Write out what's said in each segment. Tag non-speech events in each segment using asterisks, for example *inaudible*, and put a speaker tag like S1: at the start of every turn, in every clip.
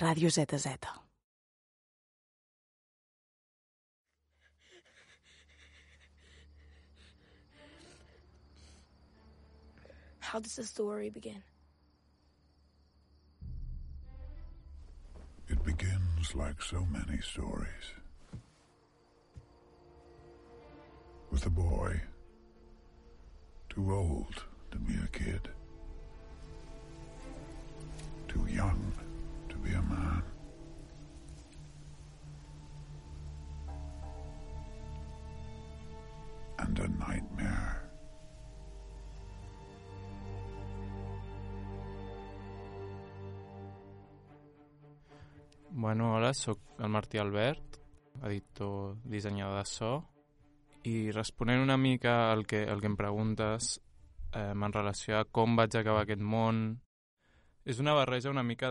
S1: Ràdio ZZ.
S2: How does the story begin?
S3: It begins like so many stories. With a boy, too old to be a kid, a man. And a nightmare.
S4: Bueno, hola, sóc el Martí Albert, editor, dissenyador de so, i responent una mica al que, al que em preguntes eh, en relació a com vaig acabar aquest món, és una barreja una mica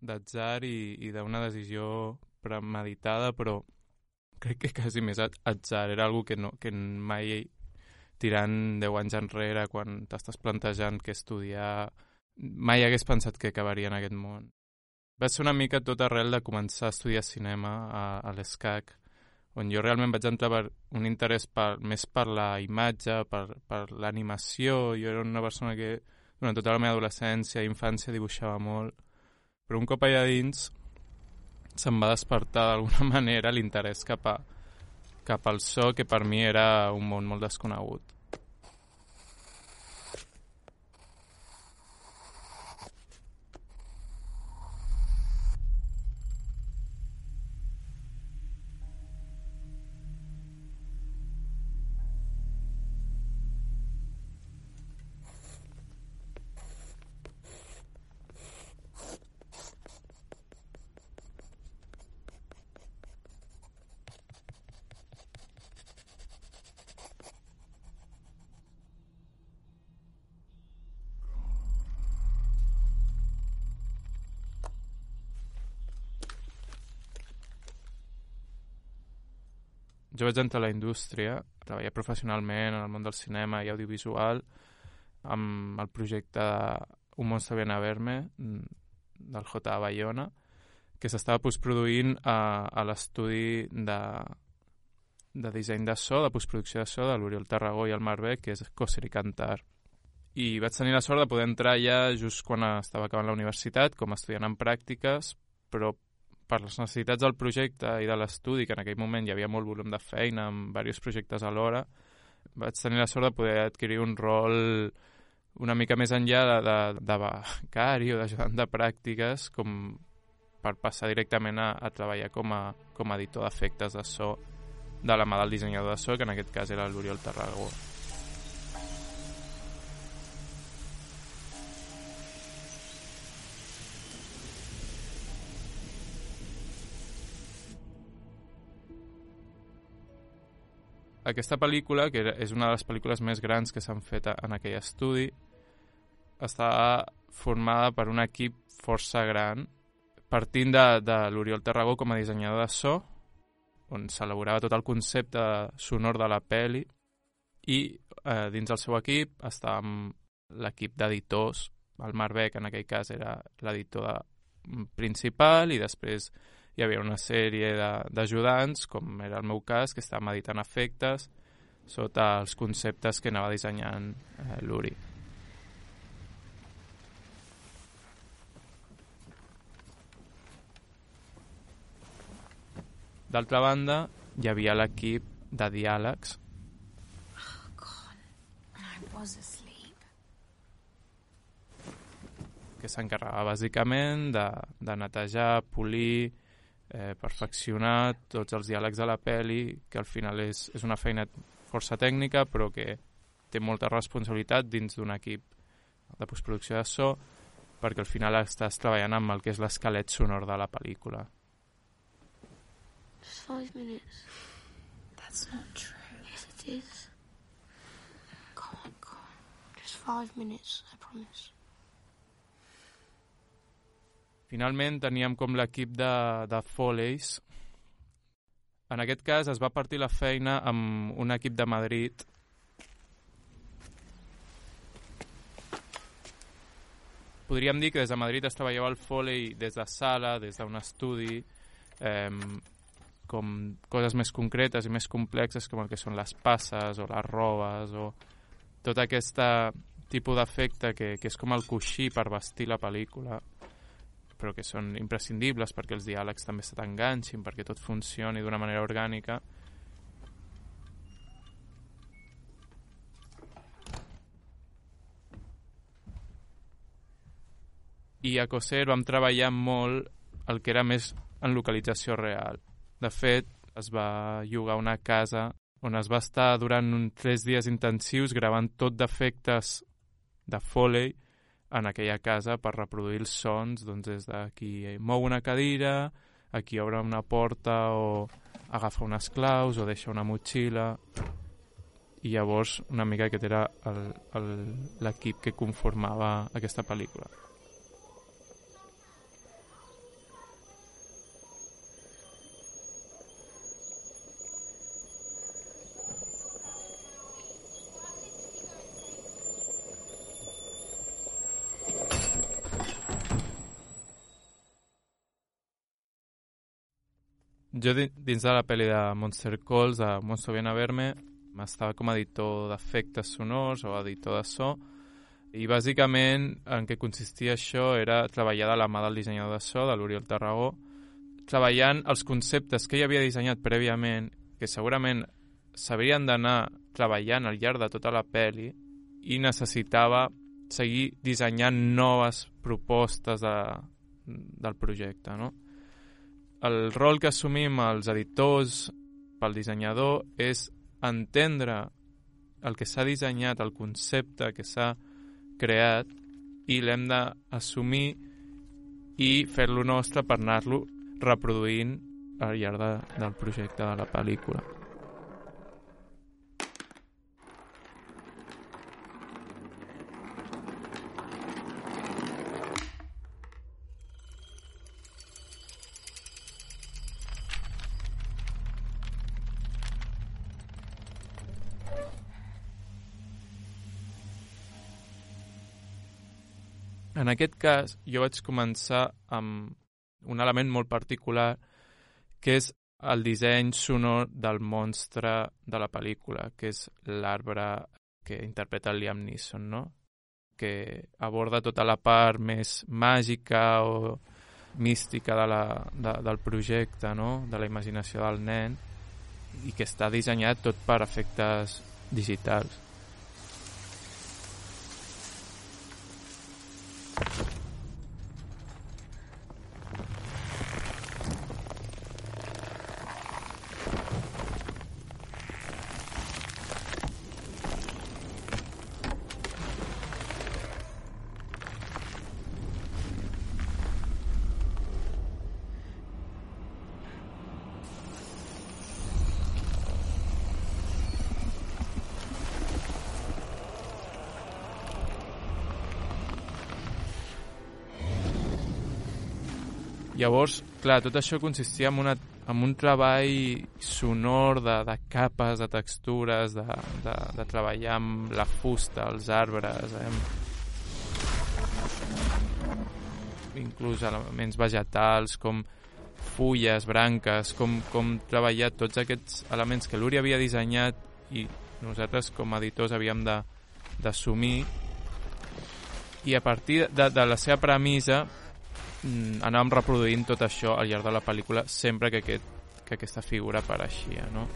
S4: d'atzar i, i d'una decisió premeditada, però crec que quasi més atzar. Era algo que, no, que mai tirant 10 anys enrere, quan t'estàs plantejant què estudiar, mai hagués pensat que acabaria en aquest món. Va ser una mica tot arrel de començar a estudiar cinema a, a l'ESCAC, on jo realment vaig entrar per un interès per, més per la imatge, per, per l'animació. Jo era una persona que durant tota la meva adolescència i infància dibuixava molt, però un cop allà dins se'm va despertar d'alguna *laughs* manera l'interès cap, a, cap al so, que per mi era un món molt desconegut. Jo vaig entrar a la indústria, treballar professionalment en el món del cinema i audiovisual amb el projecte Un monstre viene a verme del J. Bayona que s'estava postproduint a, a l'estudi de, de disseny de so, de postproducció de so de l'Oriol Tarragó i el Marbec, que és Coser i Cantar. I vaig tenir la sort de poder entrar ja just quan estava acabant la universitat, com a estudiant en pràctiques, però per les necessitats del projecte i de l'estudi, que en aquell moment hi havia molt volum de feina amb diversos projectes alhora, vaig tenir la sort de poder adquirir un rol una mica més enllà de, de, de becari o d'ajudant de pràctiques com per passar directament a, a treballar com a, com a editor d'efectes de so de la mà del dissenyador de so, que en aquest cas era l'Oriol Tarragó. Aquesta pel·lícula, que és una de les pel·lícules més grans que s'han fet en aquell estudi, està formada per un equip força gran, partint de, de l'Oriol Tarragó com a dissenyador de so, on s'elaborava tot el concepte sonor de la pel·li, i eh, dins del seu equip està l'equip d'editors, el Marbec en aquell cas era l'editor principal i després hi havia una sèrie d'ajudants, com era el meu cas, que estàvem editant efectes sota els conceptes que anava dissenyant eh, l'Uri. D'altra banda, hi havia l'equip de diàlegs.
S2: Oh, God. I was asleep.
S4: que s'encarregava bàsicament de, de netejar, polir, eh, perfeccionar tots els diàlegs de la pel·li, que al final és, és una feina força tècnica, però que té molta responsabilitat dins d'un equip de postproducció de so, perquè al final estàs treballant amb el que és l'esquelet sonor de la pel·lícula.
S2: Just five minutes. That's not true. Yes, it is. Come on, come on. Just five minutes, I promise.
S4: Finalment teníem com l'equip de, de Foleys. En aquest cas es va partir la feina amb un equip de Madrid podríem dir que des de Madrid es treballava el Foley des de sala, des d'un estudi, eh, com coses més concretes i més complexes com el que són les passes o les robes o tot aquest tipus d'efecte que, que és com el coixí per vestir la pel·lícula però que són imprescindibles perquè els diàlegs també se t'enganxin, perquè tot funcioni d'una manera orgànica. I a Coser vam treballar molt el que era més en localització real. De fet, es va llogar una casa on es va estar durant uns tres dies intensius gravant tot d'efectes de Foley en aquella casa per reproduir els sons doncs, des de qui mou una cadira, a qui obre una porta o agafa unes claus o deixa una motxilla i llavors una mica aquest era l'equip que conformava aquesta pel·lícula. Jo dins de la pel·li de Monster Calls, de Monster Viene a Verme, estava com a editor d'efectes sonors o editor de so i bàsicament en què consistia això era treballar de la mà del dissenyador de so, de l'Oriol Tarragó, treballant els conceptes que ell havia dissenyat prèviament, que segurament s'haurien d'anar treballant al llarg de tota la pel·li i necessitava seguir dissenyant noves propostes de, del projecte, no? El rol que assumim els editors pel dissenyador és entendre el que s'ha dissenyat, el concepte que s'ha creat i l'hem d'assumir i fer-lo nostre per anar-lo reproduint al llarg de, del projecte de la pel·lícula. En aquest cas, jo vaig començar amb un element molt particular, que és el disseny sonor del monstre de la pel·lícula, que és l'arbre que interpreta el Liam Neeson, no? que aborda tota la part més màgica o mística de la, de, del projecte, no? de la imaginació del nen, i que està dissenyat tot per efectes digitals. Llavors, clar, tot això consistia en, una, en un treball sonor de, de capes, de textures, de, de, de treballar amb la fusta, els arbres, eh? inclús elements vegetals com fulles, branques, com, com treballar tots aquests elements que l'Uri havia dissenyat i nosaltres com a editors havíem d'assumir i a partir de, de la seva premissa anàvem reproduint tot això al llarg de la pel·lícula sempre que, aquest, que aquesta figura apareixia, no?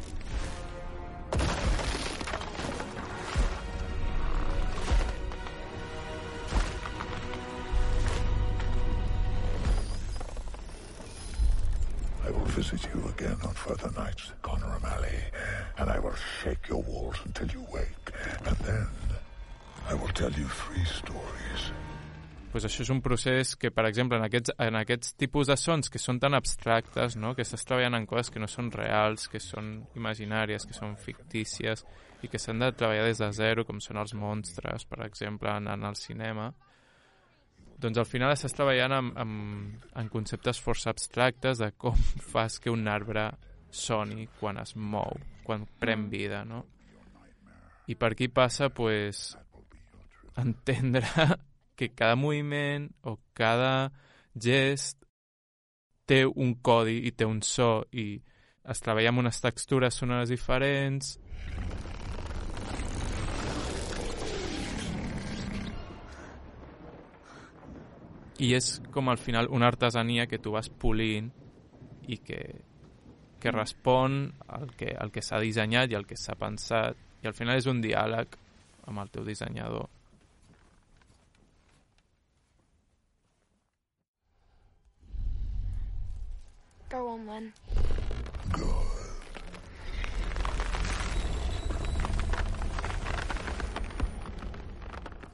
S3: I will visit you again on further nights, Connor O'Malley, and I will shake your walls until you wake, and then I will tell you three stories
S4: pues això és un procés que, per exemple, en aquests, en aquests tipus de sons que són tan abstractes, no? que estàs treballant en coses que no són reals, que són imaginàries, que són fictícies i que s'han de treballar des de zero, com són els monstres, per exemple, en, en el cinema, doncs al final estàs treballant amb, amb, en conceptes força abstractes de com *laughs* fas que un arbre soni quan es mou, quan pren vida, no? I per aquí passa, pues, entendre que cada moviment o cada gest té un codi i té un so i es treballa amb unes textures sonores diferents i és com al final una artesania que tu vas polint i que, que respon al que, al que s'ha dissenyat i al que s'ha pensat i al final és un diàleg amb el teu dissenyador.
S2: Go on then.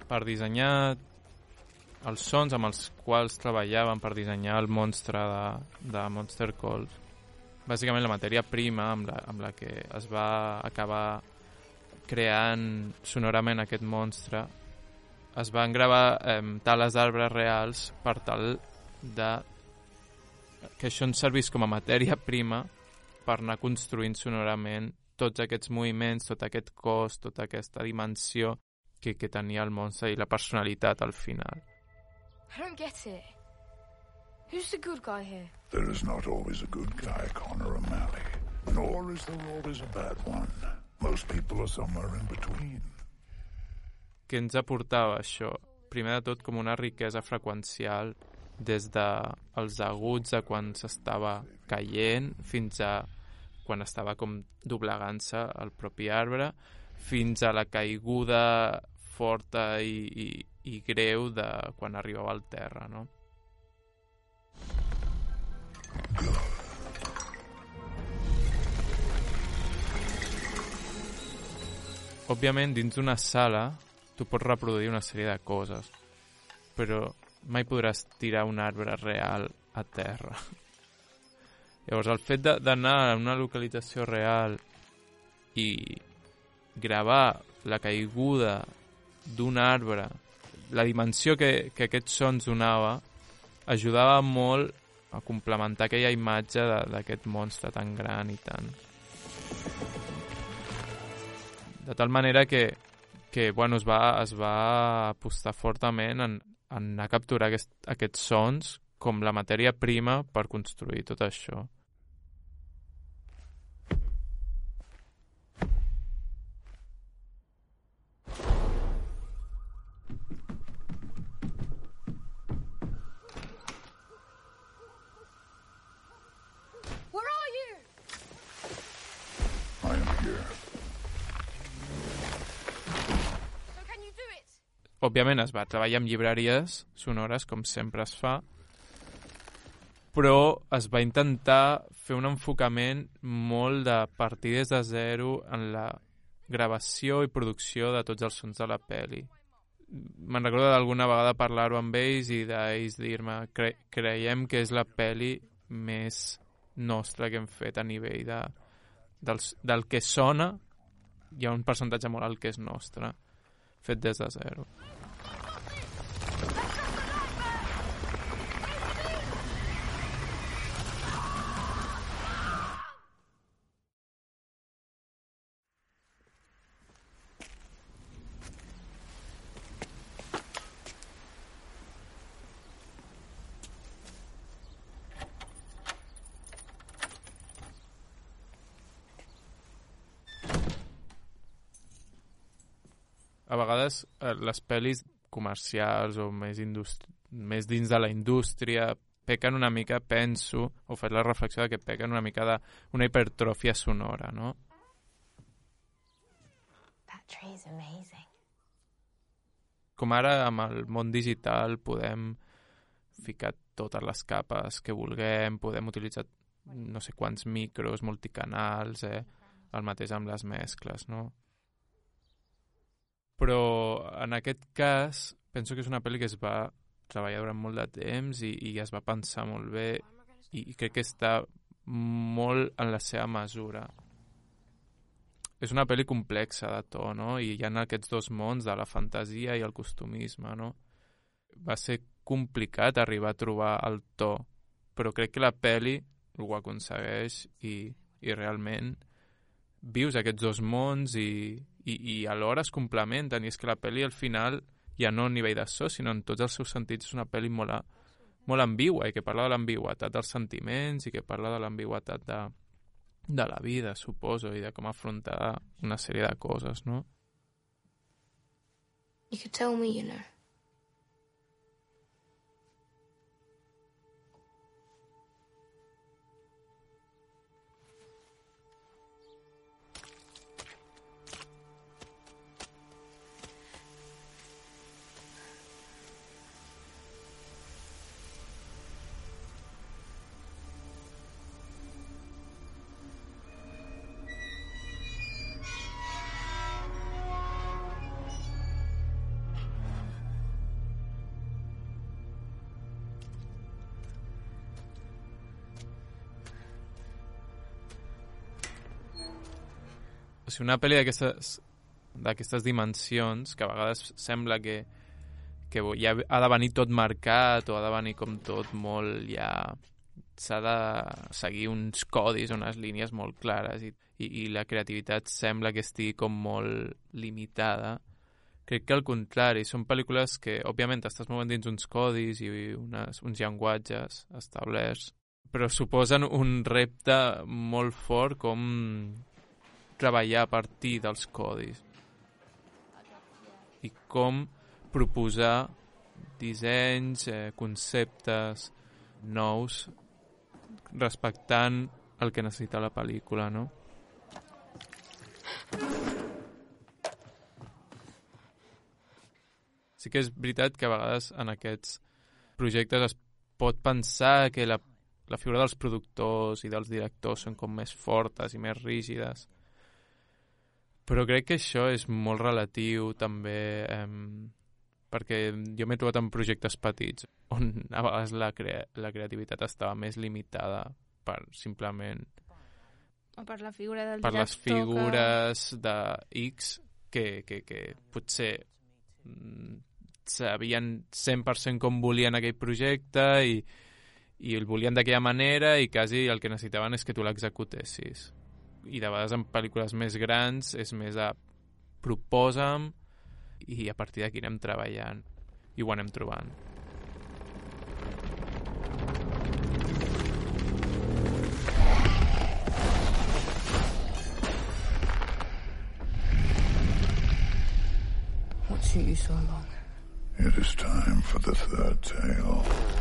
S4: Per dissenyar els sons amb els quals treballaven per dissenyar el monstre de, de Monster Calls, bàsicament la matèria prima amb la, amb la que es va acabar creant sonorament aquest monstre es van gravar eh, tales d'arbres reals per tal de que això ens servís com a matèria prima per anar construint sonorament tots aquests moviments, tot aquest cos, tota aquesta dimensió que, que tenia el monstre i la personalitat al final.
S2: I don't get it. Who's the good guy here?
S3: There is not always a good guy, Connor O'Malley. Nor is there always a bad one. Most people are somewhere in between.
S4: Què ens aportava això? Primer de tot com una riquesa freqüencial des de els aguts de quan s'estava caient fins a quan estava com doblegant-se el propi arbre fins a la caiguda forta i, i, i greu de quan arribava al terra, no? Òbviament, dins d'una sala, tu pots reproduir una sèrie de coses, però mai podràs tirar un arbre real a terra. *laughs* Llavors, el fet d'anar a una localització real i gravar la caiguda d'un arbre, la dimensió que, que aquest sons donava, ajudava molt a complementar aquella imatge d'aquest monstre tan gran i tan... De tal manera que, que bueno, es, va, es va apostar fortament en, anar a capturar aquest, aquests sons com la matèria prima per construir tot això.
S2: Where are you?
S3: I am here.
S2: So can you do it?
S4: Òbviament es va treballar amb llibreries sonores, com sempre es fa, però es va intentar fer un enfocament molt de partir des de zero en la gravació i producció de tots els sons de la peli. Me'n recordo d'alguna vegada parlar-ho amb ells i d'ells dir-me cre creiem que és la peli més nostra que hem fet a nivell de, dels, del que sona hi ha un percentatge molt alt que és nostre fet des de zero. A vegades eh, les pel·lis comercials o més, més dins de la indústria pequen una mica, penso, o faig la reflexió de que pequen una mica d'una hipertròfia sonora, no?
S1: That amazing.
S4: Com ara amb el món digital podem ficar totes les capes que vulguem, podem utilitzar no sé quants micros, multicanals, eh? el mateix amb les mescles, no? Però en aquest cas penso que és una pel·li que es va treballar durant molt de temps i, i es va pensar molt bé i, i crec que està molt en la seva mesura. És una pel·li complexa de to, no? I hi ha aquests dos mons de la fantasia i el costumisme, no? Va ser complicat arribar a trobar el to, però crec que la pel·li ho aconsegueix i, i realment vius aquests dos mons i, i, i alhora es complementen i és que la pel·li al final ja no a nivell de so, sinó en tots els seus sentits. És una pel·li molt, a, molt ambigua i que parla de l'ambigüetat dels sentiments i que parla de l'ambigüetat de, de la vida, suposo, i de com afrontar una sèrie de coses, no?
S2: You could tell me, you know.
S4: Sigui, una pel·li d'aquestes d'aquestes dimensions que a vegades sembla que, que ja ha de venir tot marcat o ha de venir com tot molt ja s'ha de seguir uns codis, unes línies molt clares i, i, i la creativitat sembla que estigui com molt limitada. Crec que al contrari, són pel·lícules que òbviament estàs movent dins uns codis i unes, uns llenguatges establerts però suposen un repte molt fort com treballar a partir dels codis i com proposar dissenys, eh, conceptes nous respectant el que necessita la pel·lícula, no? Sí que és veritat que a vegades en aquests projectes es pot pensar que la, la figura dels productors i dels directors són com més fortes i més rígides però crec que això és molt relatiu també eh, perquè jo m'he trobat en projectes petits on a vegades la, crea la creativitat estava més limitada per simplement
S5: o per la figura del
S4: per les figures de X que, que, que potser mm, sabien 100% com volien aquell projecte i, i el volien d'aquella manera i quasi el que necessitaven és que tu l'executessis i de vegades en pel·lícules més grans és més a proposa'm i a partir d'aquí anem treballant i ho anem trobant.
S2: What took you so long?
S3: It is time for the third tale.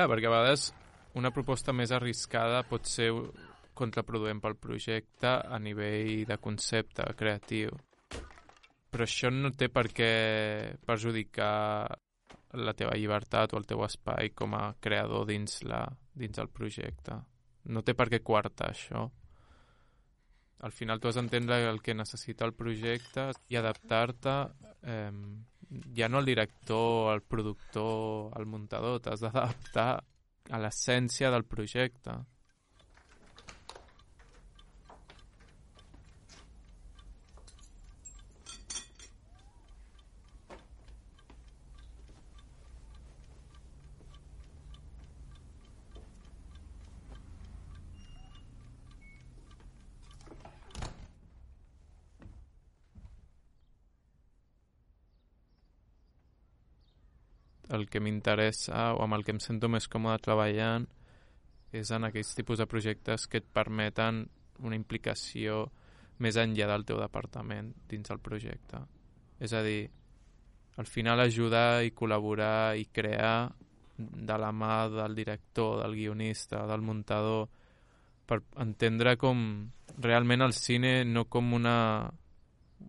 S4: Clar, perquè a vegades una proposta més arriscada pot ser contraproduent pel projecte a nivell de concepte creatiu. Però això no té per què perjudicar la teva llibertat o el teu espai com a creador dins, la, dins el projecte. No té per què coartar això. Al final tu has d'entendre el que necessita el projecte i adaptar-te eh, ja no al director, al productor, al muntador, t'has d'adaptar a l'essència del projecte. El que m'interessa o amb el que em sento més còmode treballant és en aquells tipus de projectes que et permeten una implicació més enllà del teu departament dins el projecte. És a dir, al final ajudar i col·laborar i crear de la mà del director, del guionista, del muntador, per entendre com realment el cine no com una,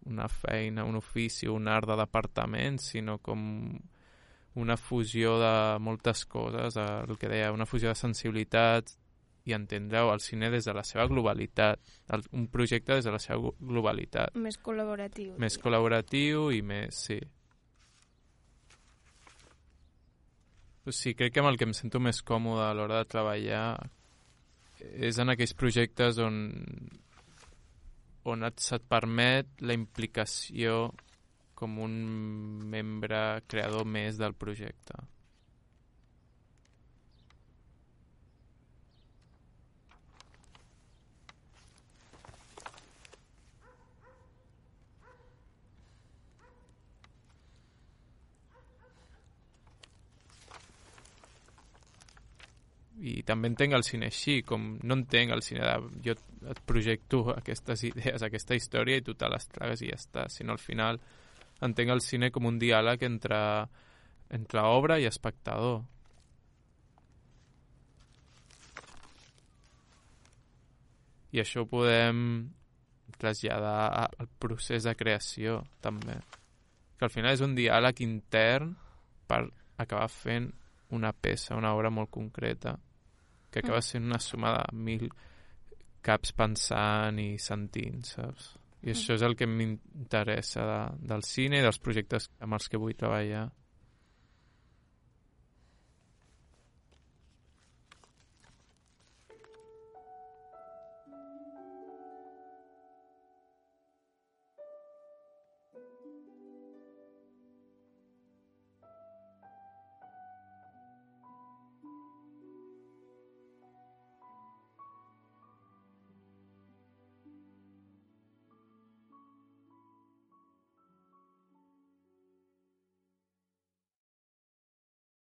S4: una feina, un ofici, un art de departament, sinó com una fusió de moltes coses, el que deia, una fusió de sensibilitats i entendre el cine des de la seva globalitat, el, un projecte des de la seva globalitat.
S5: Més col·laboratiu.
S4: Més col·laboratiu i més, sí. O sigui, crec que amb el que em sento més còmode a l'hora de treballar és en aquells projectes on on et, se't permet la implicació com un membre creador més del projecte. i també entenc el cine així, com no entenc el cine de jo et projecto aquestes *laughs* idees, aquesta història i tu te les tragues i ja està, sinó al final entenc el cine com un diàleg entre, entre obra i espectador. I això ho podem traslladar al procés de creació, també. Que al final és un diàleg intern per acabar fent una peça, una obra molt concreta, que acaba
S5: Mm.
S4: sent una suma de mil caps pensant i sentint, saps? I això és el que m'interessa de, del cine i dels projectes amb els que vull treballar.